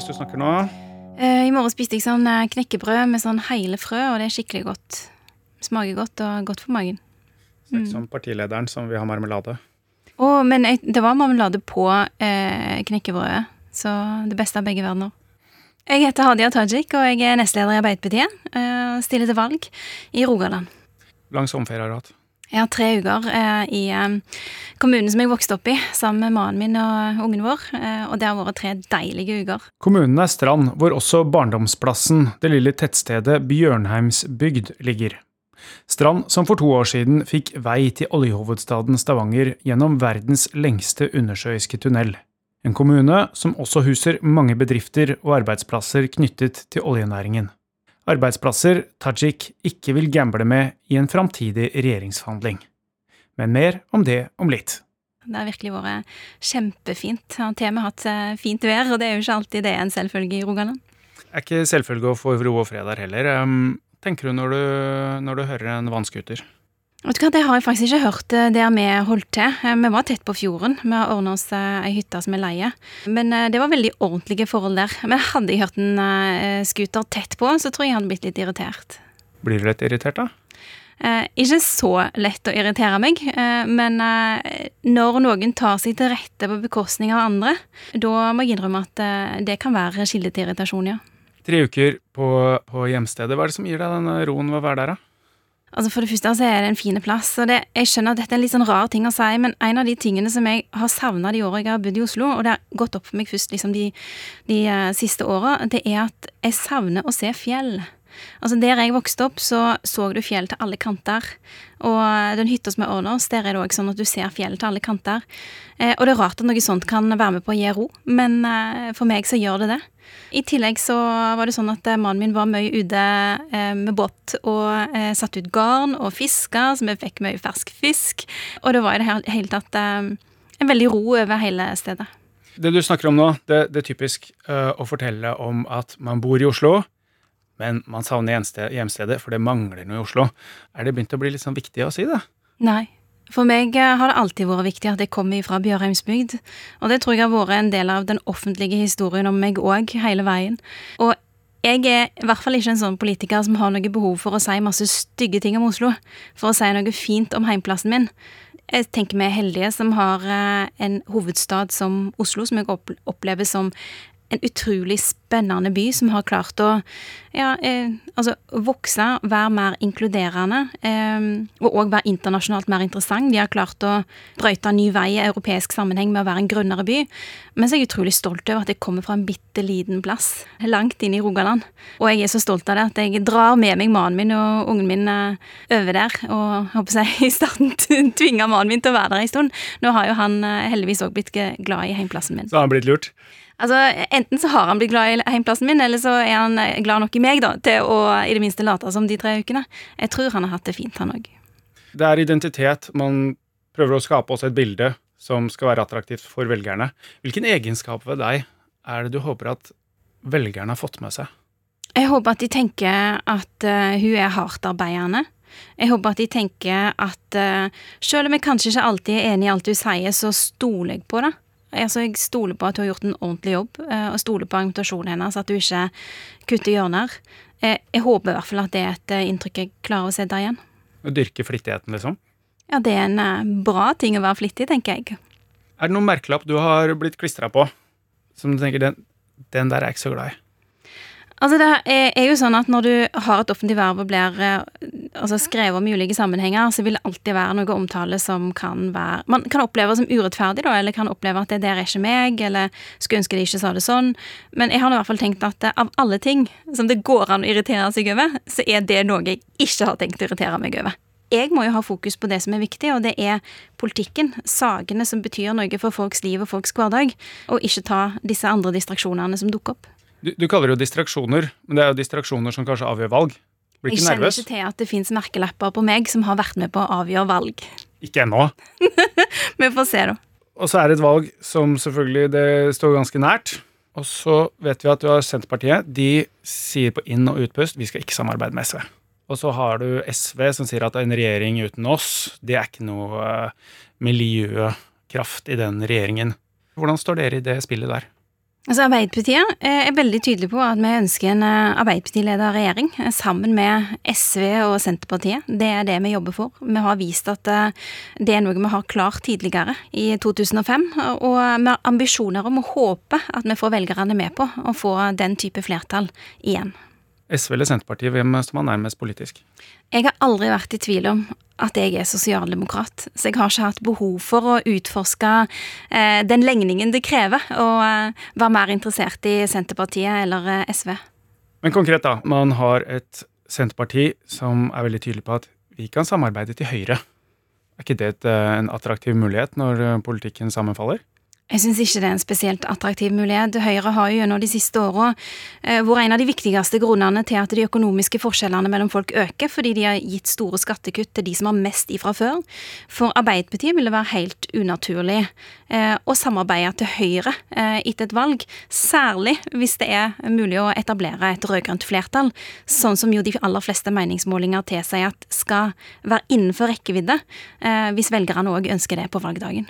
hvis du snakker nå? Eh, I morgen spiste jeg sånn eh, knekkebrød med sånn hele frø, og det er skikkelig godt. Smaker godt og godt for magen. Ut som partilederen som vil ha marmelade. Å, men jeg, det var marmelade på eh, knekkebrødet, så det beste av begge verdener. Jeg heter Hadia Tajik, og jeg er nestleder i Arbeiderpartiet. Eh, stiller til valg i Rogaland. Lang sommerferie har du hatt. Jeg har tre uker eh, i eh, kommunen som jeg vokste opp i, sammen med mannen min og ungen vår. Eh, og det har vært tre deilige uker. Kommunen er Strand, hvor også barndomsplassen, det lille tettstedet Bjørnheimsbygd, ligger. Strand som for to år siden fikk vei til oljehovedstaden Stavanger gjennom verdens lengste undersjøiske tunnel. En kommune som også huser mange bedrifter og arbeidsplasser knyttet til oljenæringen. Arbeidsplasser Tajik ikke vil gamble med i en framtidig regjeringsforhandling. Men mer om det om litt. Det har virkelig vært kjempefint. Har til og med hatt eh, fint vær, og det er jo ikke alltid det er en selvfølge i Rogaland. Det er ikke selvfølge å få ro og fred der heller. Tenker du når, du når du hører en vannskuter? Vet du hva, Det har jeg faktisk ikke hørt eh, der vi holdt til. Eh, Vi var tett på fjorden. Vi har ordna oss eh, ei hytte som er leie. Men det var veldig ordentlige forhold der. Men hadde jeg hørt en scooter tett på, så tror jeg jeg hadde blitt litt irritert. Blir du litt irritert, da? Eh, ikke så lett å irritere meg, eh, men eh, når noen tar seg til rette på bekostning av andre, da må jeg innrømme at det kan være kilde til irritasjon, ja. Tre uker på, på hjemstedet. Hva er det som gir deg den roen ved å være der, da? Altså For det første så er det en fin plass. og det, Jeg skjønner at dette er en litt sånn rar ting å si, men en av de tingene som jeg har savna de åra jeg har bodd i Oslo, og det har gått opp for meg først liksom de, de uh, siste åra, det er at jeg savner å se fjell. Altså Der jeg vokste opp, så så du fjell til alle kanter. Og den hytta som er under oss, der er det òg sånn at du ser fjell til alle kanter. Eh, og det er rart at noe sånt kan være med på å gi ro, men eh, for meg så gjør det det. I tillegg så var det sånn at eh, mannen min var mye ute eh, med båt og eh, satte ut garn og fiska, så vi fikk mye fersk fisk. Og det var i det hele- tatt en veldig ro over hele stedet. Det du snakker om nå, det, det er typisk å fortelle om at man bor i Oslo, men man savner hjemstedet, for det mangler noe i Oslo. Er det begynt å bli litt sånn viktig å si det? Nei. For meg eh, har det alltid vært viktig at jeg kommer fra Bjørheimsbygd. Og det tror jeg har vært en del av den offentlige historien om meg òg, hele veien. Og jeg er i hvert fall ikke en sånn politiker som har noe behov for å si masse stygge ting om Oslo. For å si noe fint om heimplassen min. Jeg tenker vi er heldige som har eh, en hovedstad som Oslo, som jeg opplever som en utrolig spennende by som har klart å ja, eh, altså vokse, være mer inkluderende, eh, og òg være internasjonalt mer interessant. De har klart å brøyte ny vei i europeisk sammenheng med å være en grønnere by. Men så er jeg utrolig stolt over at jeg kommer fra en bitte liten plass langt inn i Rogaland. Og jeg er så stolt av det at jeg drar med meg mannen min og ungen min eh, over der. Og håper jeg i starten tvinga mannen min til å være der en stund. Nå har jo han eh, heldigvis òg blitt glad i heimplassen min. Så har han blitt lurt. Altså, Enten så har han blitt glad i heimplassen min, eller så er han eh, glad nok i meg da, til å i det minste late som de tre ukene. Jeg tror han har hatt det fint, han òg. Det er identitet. Man prøver å skape også et bilde som skal være attraktivt for velgerne. Hvilken egenskap ved deg er det du håper at velgerne har fått med seg? Jeg håper at de tenker at uh, hun er hardtarbeidende. Jeg håper at de tenker at uh, selv om jeg kanskje ikke alltid er enig i alt hun sier, så stoler jeg på det. Altså, jeg stoler på at hun har gjort en ordentlig jobb, uh, og stoler på argumentasjonen hennes, at hun ikke kutter hjørner. Jeg håper i hvert fall at det er et inntrykk jeg klarer å sette igjen. Å dyrke flittigheten, liksom? Ja, det er en bra ting å være flittig, tenker jeg. Er det noen merkelapp du har blitt klistra på, som du tenker den, den der er jeg ikke så glad i? Altså Det er, jo sånn at Når du har et offentlig verv og blir eh, altså skrevet om i ulike sammenhenger, så vil det alltid være noe omtale som kan være Man kan oppleve som urettferdig, da, eller kan oppleve at det der er ikke meg, eller skulle ønske de ikke sa det sånn. Men jeg har i hvert fall tenkt at eh, av alle ting som det går an å irritere seg over, så er det noe jeg ikke har tenkt å irritere meg over. Jeg må jo ha fokus på det som er viktig, og det er politikken. Sakene som betyr noe for folks liv og folks hverdag, og ikke ta disse andre distraksjonene som dukker opp. Du, du kaller det jo distraksjoner, men det er jo distraksjoner som kanskje avgjør valg. Blir Jeg kjenner ikke til at det fins merkelapper på meg som har vært med på å avgjøre valg. Ikke ennå. Vi får se, da. Og så er det et valg som selvfølgelig det står ganske nært. Og så vet vi at du har Senterpartiet. De sier på inn- og utpust vi skal ikke samarbeide med SV. Og så har du SV som sier at en regjering uten oss, det er ikke noe eh, miljøkraft i den regjeringen. Hvordan står dere i det spillet der? Altså Arbeiderpartiet eh, er veldig tydelig på at vi ønsker en eh, Arbeiderparti-ledet regjering sammen med SV og Senterpartiet. Det er det vi jobber for. Vi har vist at det er noe vi har klart tidligere, i 2005. Og vi har ambisjoner om å håpe at vi får velgerne med på å få den type flertall igjen. SV eller Senterpartiet, hvem står man nærmest politisk? Jeg har aldri vært i tvil om at jeg er sosialdemokrat, så jeg har ikke hatt behov for å utforske eh, den legningen det krever å eh, være mer interessert i Senterpartiet eller eh, SV. Men konkret, da. Man har et Senterparti som er veldig tydelig på at vi kan samarbeide til Høyre. Er ikke det et, eh, en attraktiv mulighet når eh, politikken sammenfaller? Jeg syns ikke det er en spesielt attraktiv mulighet. Høyre har jo gjennom de siste åra eh, vært en av de viktigste grunnene til at de økonomiske forskjellene mellom folk øker, fordi de har gitt store skattekutt til de som har mest ifra før. For Arbeiderpartiet vil det være helt unaturlig eh, å samarbeide til Høyre eh, etter et valg, særlig hvis det er mulig å etablere et rød-grønt flertall, sånn som jo de aller fleste meningsmålinger tilsier at skal være innenfor rekkevidde, hvis velgerne òg ønsker det på valgdagen.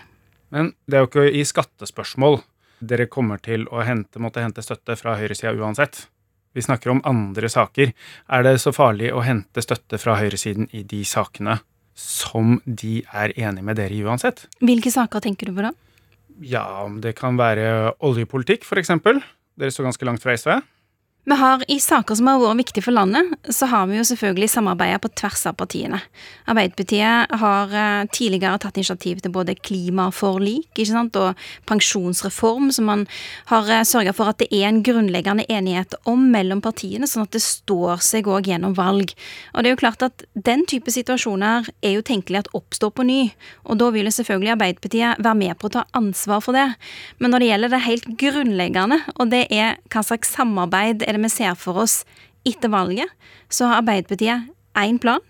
Men det er jo ikke i skattespørsmål dere kommer til å hente, måtte hente støtte fra høyresida uansett. Vi snakker om andre saker. Er det så farlig å hente støtte fra høyresiden i de sakene som de er enig med dere i uansett? Hvilke saker tenker du på da? Ja, det kan være oljepolitikk, f.eks. Dere står ganske langt fra SV. Vi har I saker som har vært viktige for landet, så har vi jo selvfølgelig samarbeida på tvers av partiene. Arbeiderpartiet har eh, tidligere tatt initiativ til både klimaforlik ikke sant, og pensjonsreform, som man har eh, sørga for at det er en grunnleggende enighet om mellom partiene, sånn at det står seg òg gjennom valg. Og det er jo klart at Den type situasjoner er jo tenkelig at oppstår på ny, og da vil selvfølgelig Arbeiderpartiet være med på å ta ansvar for det. Men når det gjelder det helt grunnleggende, og det er hva slags samarbeid er det vi ser for oss etter valget, så har Arbeiderpartiet én plan.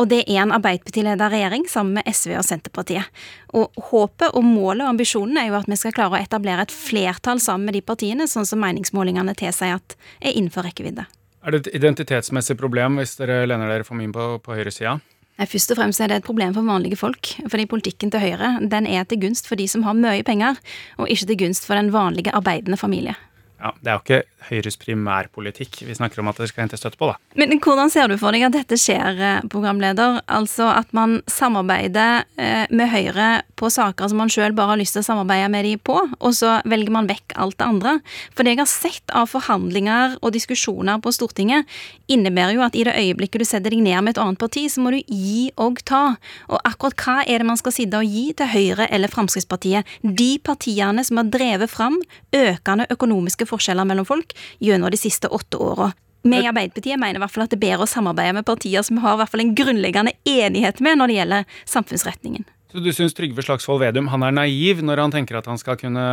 Og det er en Arbeiderparti-ledet regjering sammen med SV og Senterpartiet. Og håpet og målet og ambisjonen er jo at vi skal klare å etablere et flertall sammen med de partiene, sånn som meningsmålingene tilsier at er innenfor rekkevidde. Er det et identitetsmessig problem hvis dere lener dere for mye på, på høyresida? Først og fremst er det et problem for vanlige folk. Fordi politikken til Høyre den er til gunst for de som har mye penger, og ikke til gunst for den vanlige arbeidende familie. Ja, Det er jo ikke Høyres primærpolitikk vi snakker om at dere skal hente støtte på, da. Men hvordan ser du for deg at dette skjer, eh, programleder? Altså at man samarbeider eh, med Høyre på saker som man sjøl bare har lyst til å samarbeide med de på, og så velger man vekk alt det andre. For det jeg har sett av forhandlinger og diskusjoner på Stortinget, innebærer jo at i det øyeblikket du setter deg ned med et annet parti, så må du gi og ta. Og akkurat hva er det man skal sitte og gi til Høyre eller Fremskrittspartiet? De partiene som har drevet fram økende økonomiske forskjeller mellom folk gjennom de siste åtte åra. Vi i Arbeiderpartiet mener i hvert fall at det er bedre å samarbeide med partier som har i hvert fall en grunnleggende enighet med når det gjelder samfunnsretningen. Så du syns Trygve Slagsvold Vedum han er naiv når han tenker at han skal kunne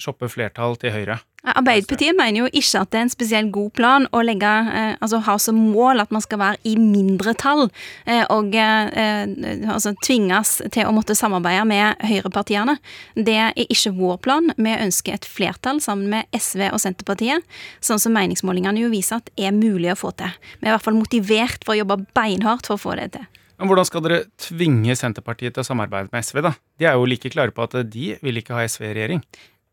shoppe flertall til Høyre? Arbeiderpartiet mener jo ikke at det er en spesielt god plan å legge, eh, altså ha som mål at man skal være i mindretall eh, og eh, altså tvinges til å måtte samarbeide med høyrepartiene. Det er ikke vår plan. Vi ønsker et flertall sammen med SV og Senterpartiet, sånn som meningsmålingene jo viser at er mulig å få til. Vi er i hvert fall motivert for å jobbe beinhardt for å få det til. Men Hvordan skal dere tvinge Senterpartiet til å samarbeide med SV, da? De er jo like klare på at de vil ikke ha SV i regjering.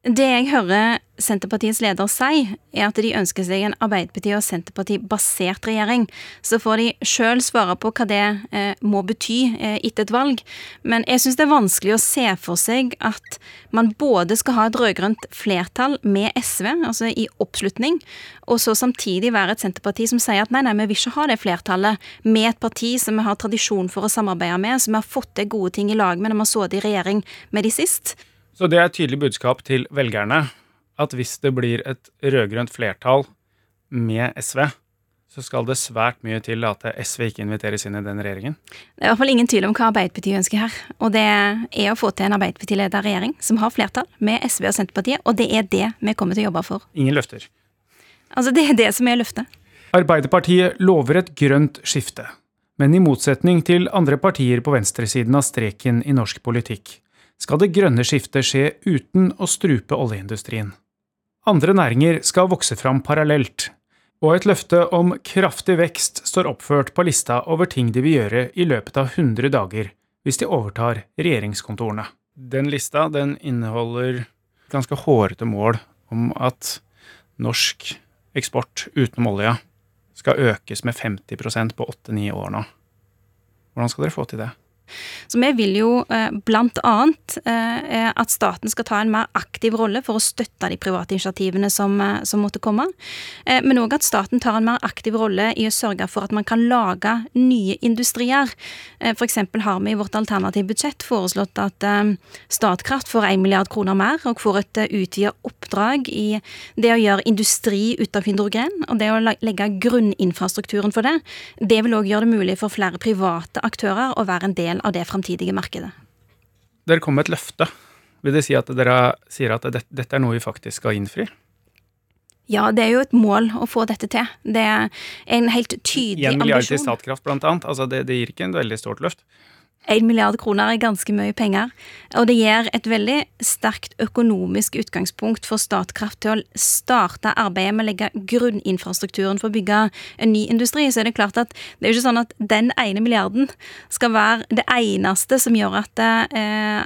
Det jeg hører Senterpartiets leder si, er at de ønsker seg en Arbeiderparti- og Senterparti-basert regjering. Så får de sjøl svare på hva det eh, må bety eh, etter et valg. Men jeg syns det er vanskelig å se for seg at man både skal ha et rød-grønt flertall med SV, altså i oppslutning, og så samtidig være et Senterparti som sier at nei, nei, vi vil ikke ha det flertallet med et parti som vi har tradisjon for å samarbeide med, som vi har fått til gode ting i lag med når vi har sittet i regjering med de sist. Så det er et tydelig budskap til velgerne at hvis det blir et rød-grønt flertall med SV, så skal det svært mye til at SV ikke inviteres inn i den regjeringen? Det er i hvert fall ingen tvil om hva Arbeiderpartiet ønsker her. Og det er å få til en Arbeiderparti-ledet regjering som har flertall med SV og Senterpartiet, og det er det vi kommer til å jobbe for. Ingen løfter? Altså, det er det som er løftet. Arbeiderpartiet lover et grønt skifte. Men i motsetning til andre partier på venstresiden av streken i norsk politikk, skal det grønne skiftet skje uten å strupe oljeindustrien. Andre næringer skal vokse fram parallelt, og et løfte om kraftig vekst står oppført på lista over ting de vil gjøre i løpet av 100 dager hvis de overtar regjeringskontorene. Den lista den inneholder ganske hårete mål om at norsk eksport utenom olja skal økes med 50% på 8-9 år nå. Hvordan skal dere få til det? Så vi vil jo bl.a. blant annet eh, at staten skal ta en mer aktiv rolle for å støtte de private initiativene som, eh, som måtte komme. Men òg at staten tar en mer aktiv rolle i å sørge for at man kan lage nye industrier. F.eks. har vi i vårt alternative budsjett foreslått at Statkraft får 1 milliard kroner mer og får et utvidet oppdrag i det å gjøre industri ut av hydrogen, og det å legge grunninfrastrukturen for det. Det vil òg gjøre det mulig for flere private aktører å være en del av det framtidige markedet. Dere kom med et løfte. Vil det si at dere sier at dette er noe vi faktisk skal innfri? Ja, det er jo et mål å få dette til. Det er en helt tydelig ambisjon. 1 milliard til Statkraft, blant annet. Altså det, det gir ikke en veldig stort løft. 1 milliard kroner er ganske mye penger, og det gir et veldig sterkt økonomisk utgangspunkt for Statkraft til å starte arbeidet med å legge grunninfrastrukturen for å bygge en ny industri. Så er det klart at det er jo ikke sånn at den ene milliarden skal være det eneste som gjør at, det,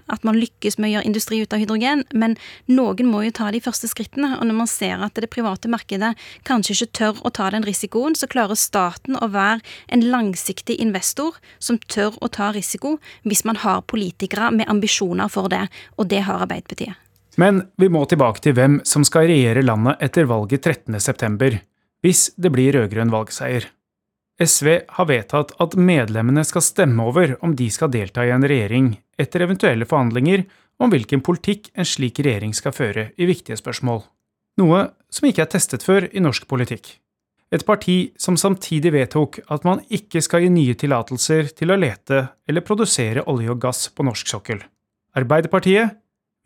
at man lykkes med å gjøre industri ut av hydrogen, men noen må jo ta de første skrittene. Og når man ser at det private markedet kanskje ikke tør å ta den risikoen, så klarer staten å være en langsiktig investor som tør å ta risiko hvis man har politikere med ambisjoner for det, og det har Arbeiderpartiet. Men vi må tilbake til hvem som skal regjere landet etter valget 13.9, hvis det blir rød-grønn valgseier. SV har vedtatt at medlemmene skal stemme over om de skal delta i en regjering etter eventuelle forhandlinger om hvilken politikk en slik regjering skal føre i viktige spørsmål. Noe som ikke er testet før i norsk politikk. Et parti som samtidig vedtok at man ikke skal gi nye tillatelser til å lete eller produsere olje og gass på norsk sokkel. Arbeiderpartiet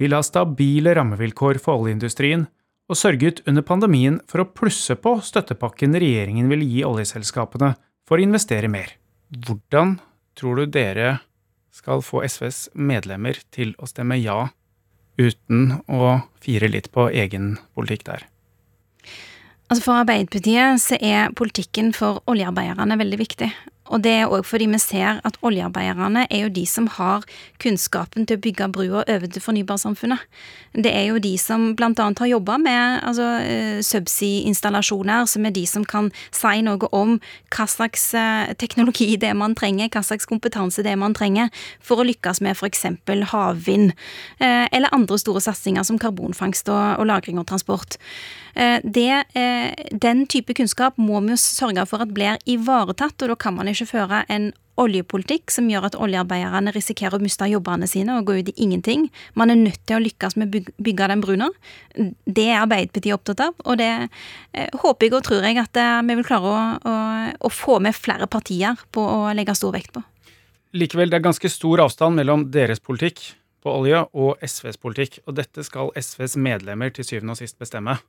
vil ha stabile rammevilkår for oljeindustrien, og sørget under pandemien for å plusse på støttepakken regjeringen ville gi oljeselskapene for å investere mer. Hvordan tror du dere skal få SVs medlemmer til å stemme ja, uten å fire litt på egen politikk der? Altså For Arbeiderpartiet så er politikken for oljearbeiderne veldig viktig. Og det er òg fordi vi ser at oljearbeiderne er jo de som har kunnskapen til å bygge brua over til fornybarsamfunnet. Det er jo de som bl.a. har jobba med altså, eh, subsea-installasjoner, som er de som kan si noe om hva slags eh, teknologi det er man trenger, hva slags kompetanse det er man trenger for å lykkes med f.eks. havvind, eh, eller andre store satsinger som karbonfangst og, lagring og transport. Det, den type kunnskap må vi jo sørge for at blir ivaretatt, og da kan man ikke ikke føre en oljepolitikk som gjør at oljearbeiderne risikerer å miste jobbene sine og gå ut i ingenting. Man er nødt til å lykkes med å bygge den bruna. Det er Arbeiderpartiet opptatt av, og det eh, håper jeg og tror jeg at eh, vi vil klare å, å, å, få med flere partier på å legge stor vekt på. Likevel, det er ganske stor avstand mellom deres politikk på olje og SVs politikk, og dette skal SVs medlemmer til syvende og sist bestemme.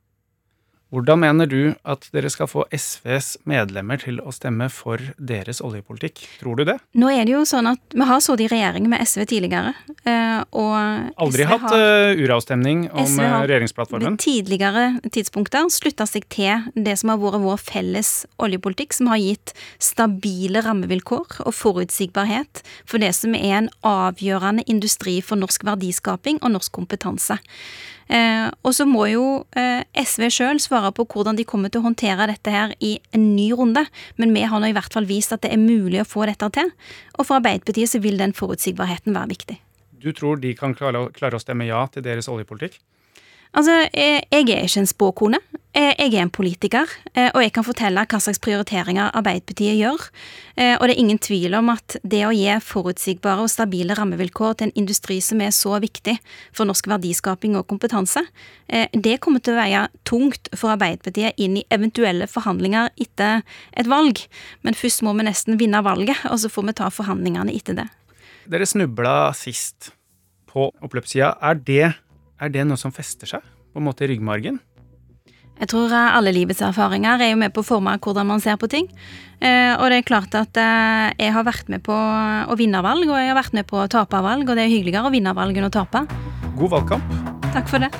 Hvordan mener du at dere skal få SVs medlemmer til å stemme for deres oljepolitikk? Tror du det? Nå er det jo sånn at Vi har sittet i regjering med SV tidligere. Eh, og Aldri SV hatt har, eh, uravstemning om SV har, regjeringsplattformen? Ved tidligere tidspunkter slutta seg til det som har vært vår felles oljepolitikk, som har gitt stabile rammevilkår og forutsigbarhet for det som er en avgjørende industri for norsk verdiskaping og norsk kompetanse. Eh, og så må jo eh, SV sjøl svare på hvordan de kommer til å håndtere dette her i en ny runde. Men vi har nå i hvert fall vist at det er mulig å få dette til. Og for Arbeiderpartiet så vil den forutsigbarheten være viktig. Du tror de kan klare, klare å stemme ja til deres oljepolitikk? Altså, jeg er ikke en spåkone. Jeg er en politiker, eh, og jeg kan fortelle hva slags prioriteringer Arbeiderpartiet gjør. Eh, og det er ingen tvil om at det å gi forutsigbare og stabile rammevilkår til en industri som er så viktig for norsk verdiskaping og kompetanse, eh, det kommer til å veie tungt for Arbeiderpartiet inn i eventuelle forhandlinger etter et valg. Men først må vi nesten vinne valget, og så får vi ta forhandlingene etter det. Dere snubla sist på oppløpssida. Er det er det noe som fester seg på en måte i ryggmargen? Jeg tror eh, alle livets erfaringer er jo med på å forme hvordan man ser på ting. Eh, og det er klart at eh, jeg har vært med på å vinne valg, og jeg har vært med på å tape valg, og det er hyggeligere å vinne valg enn å tape. God valgkamp. Takk for det.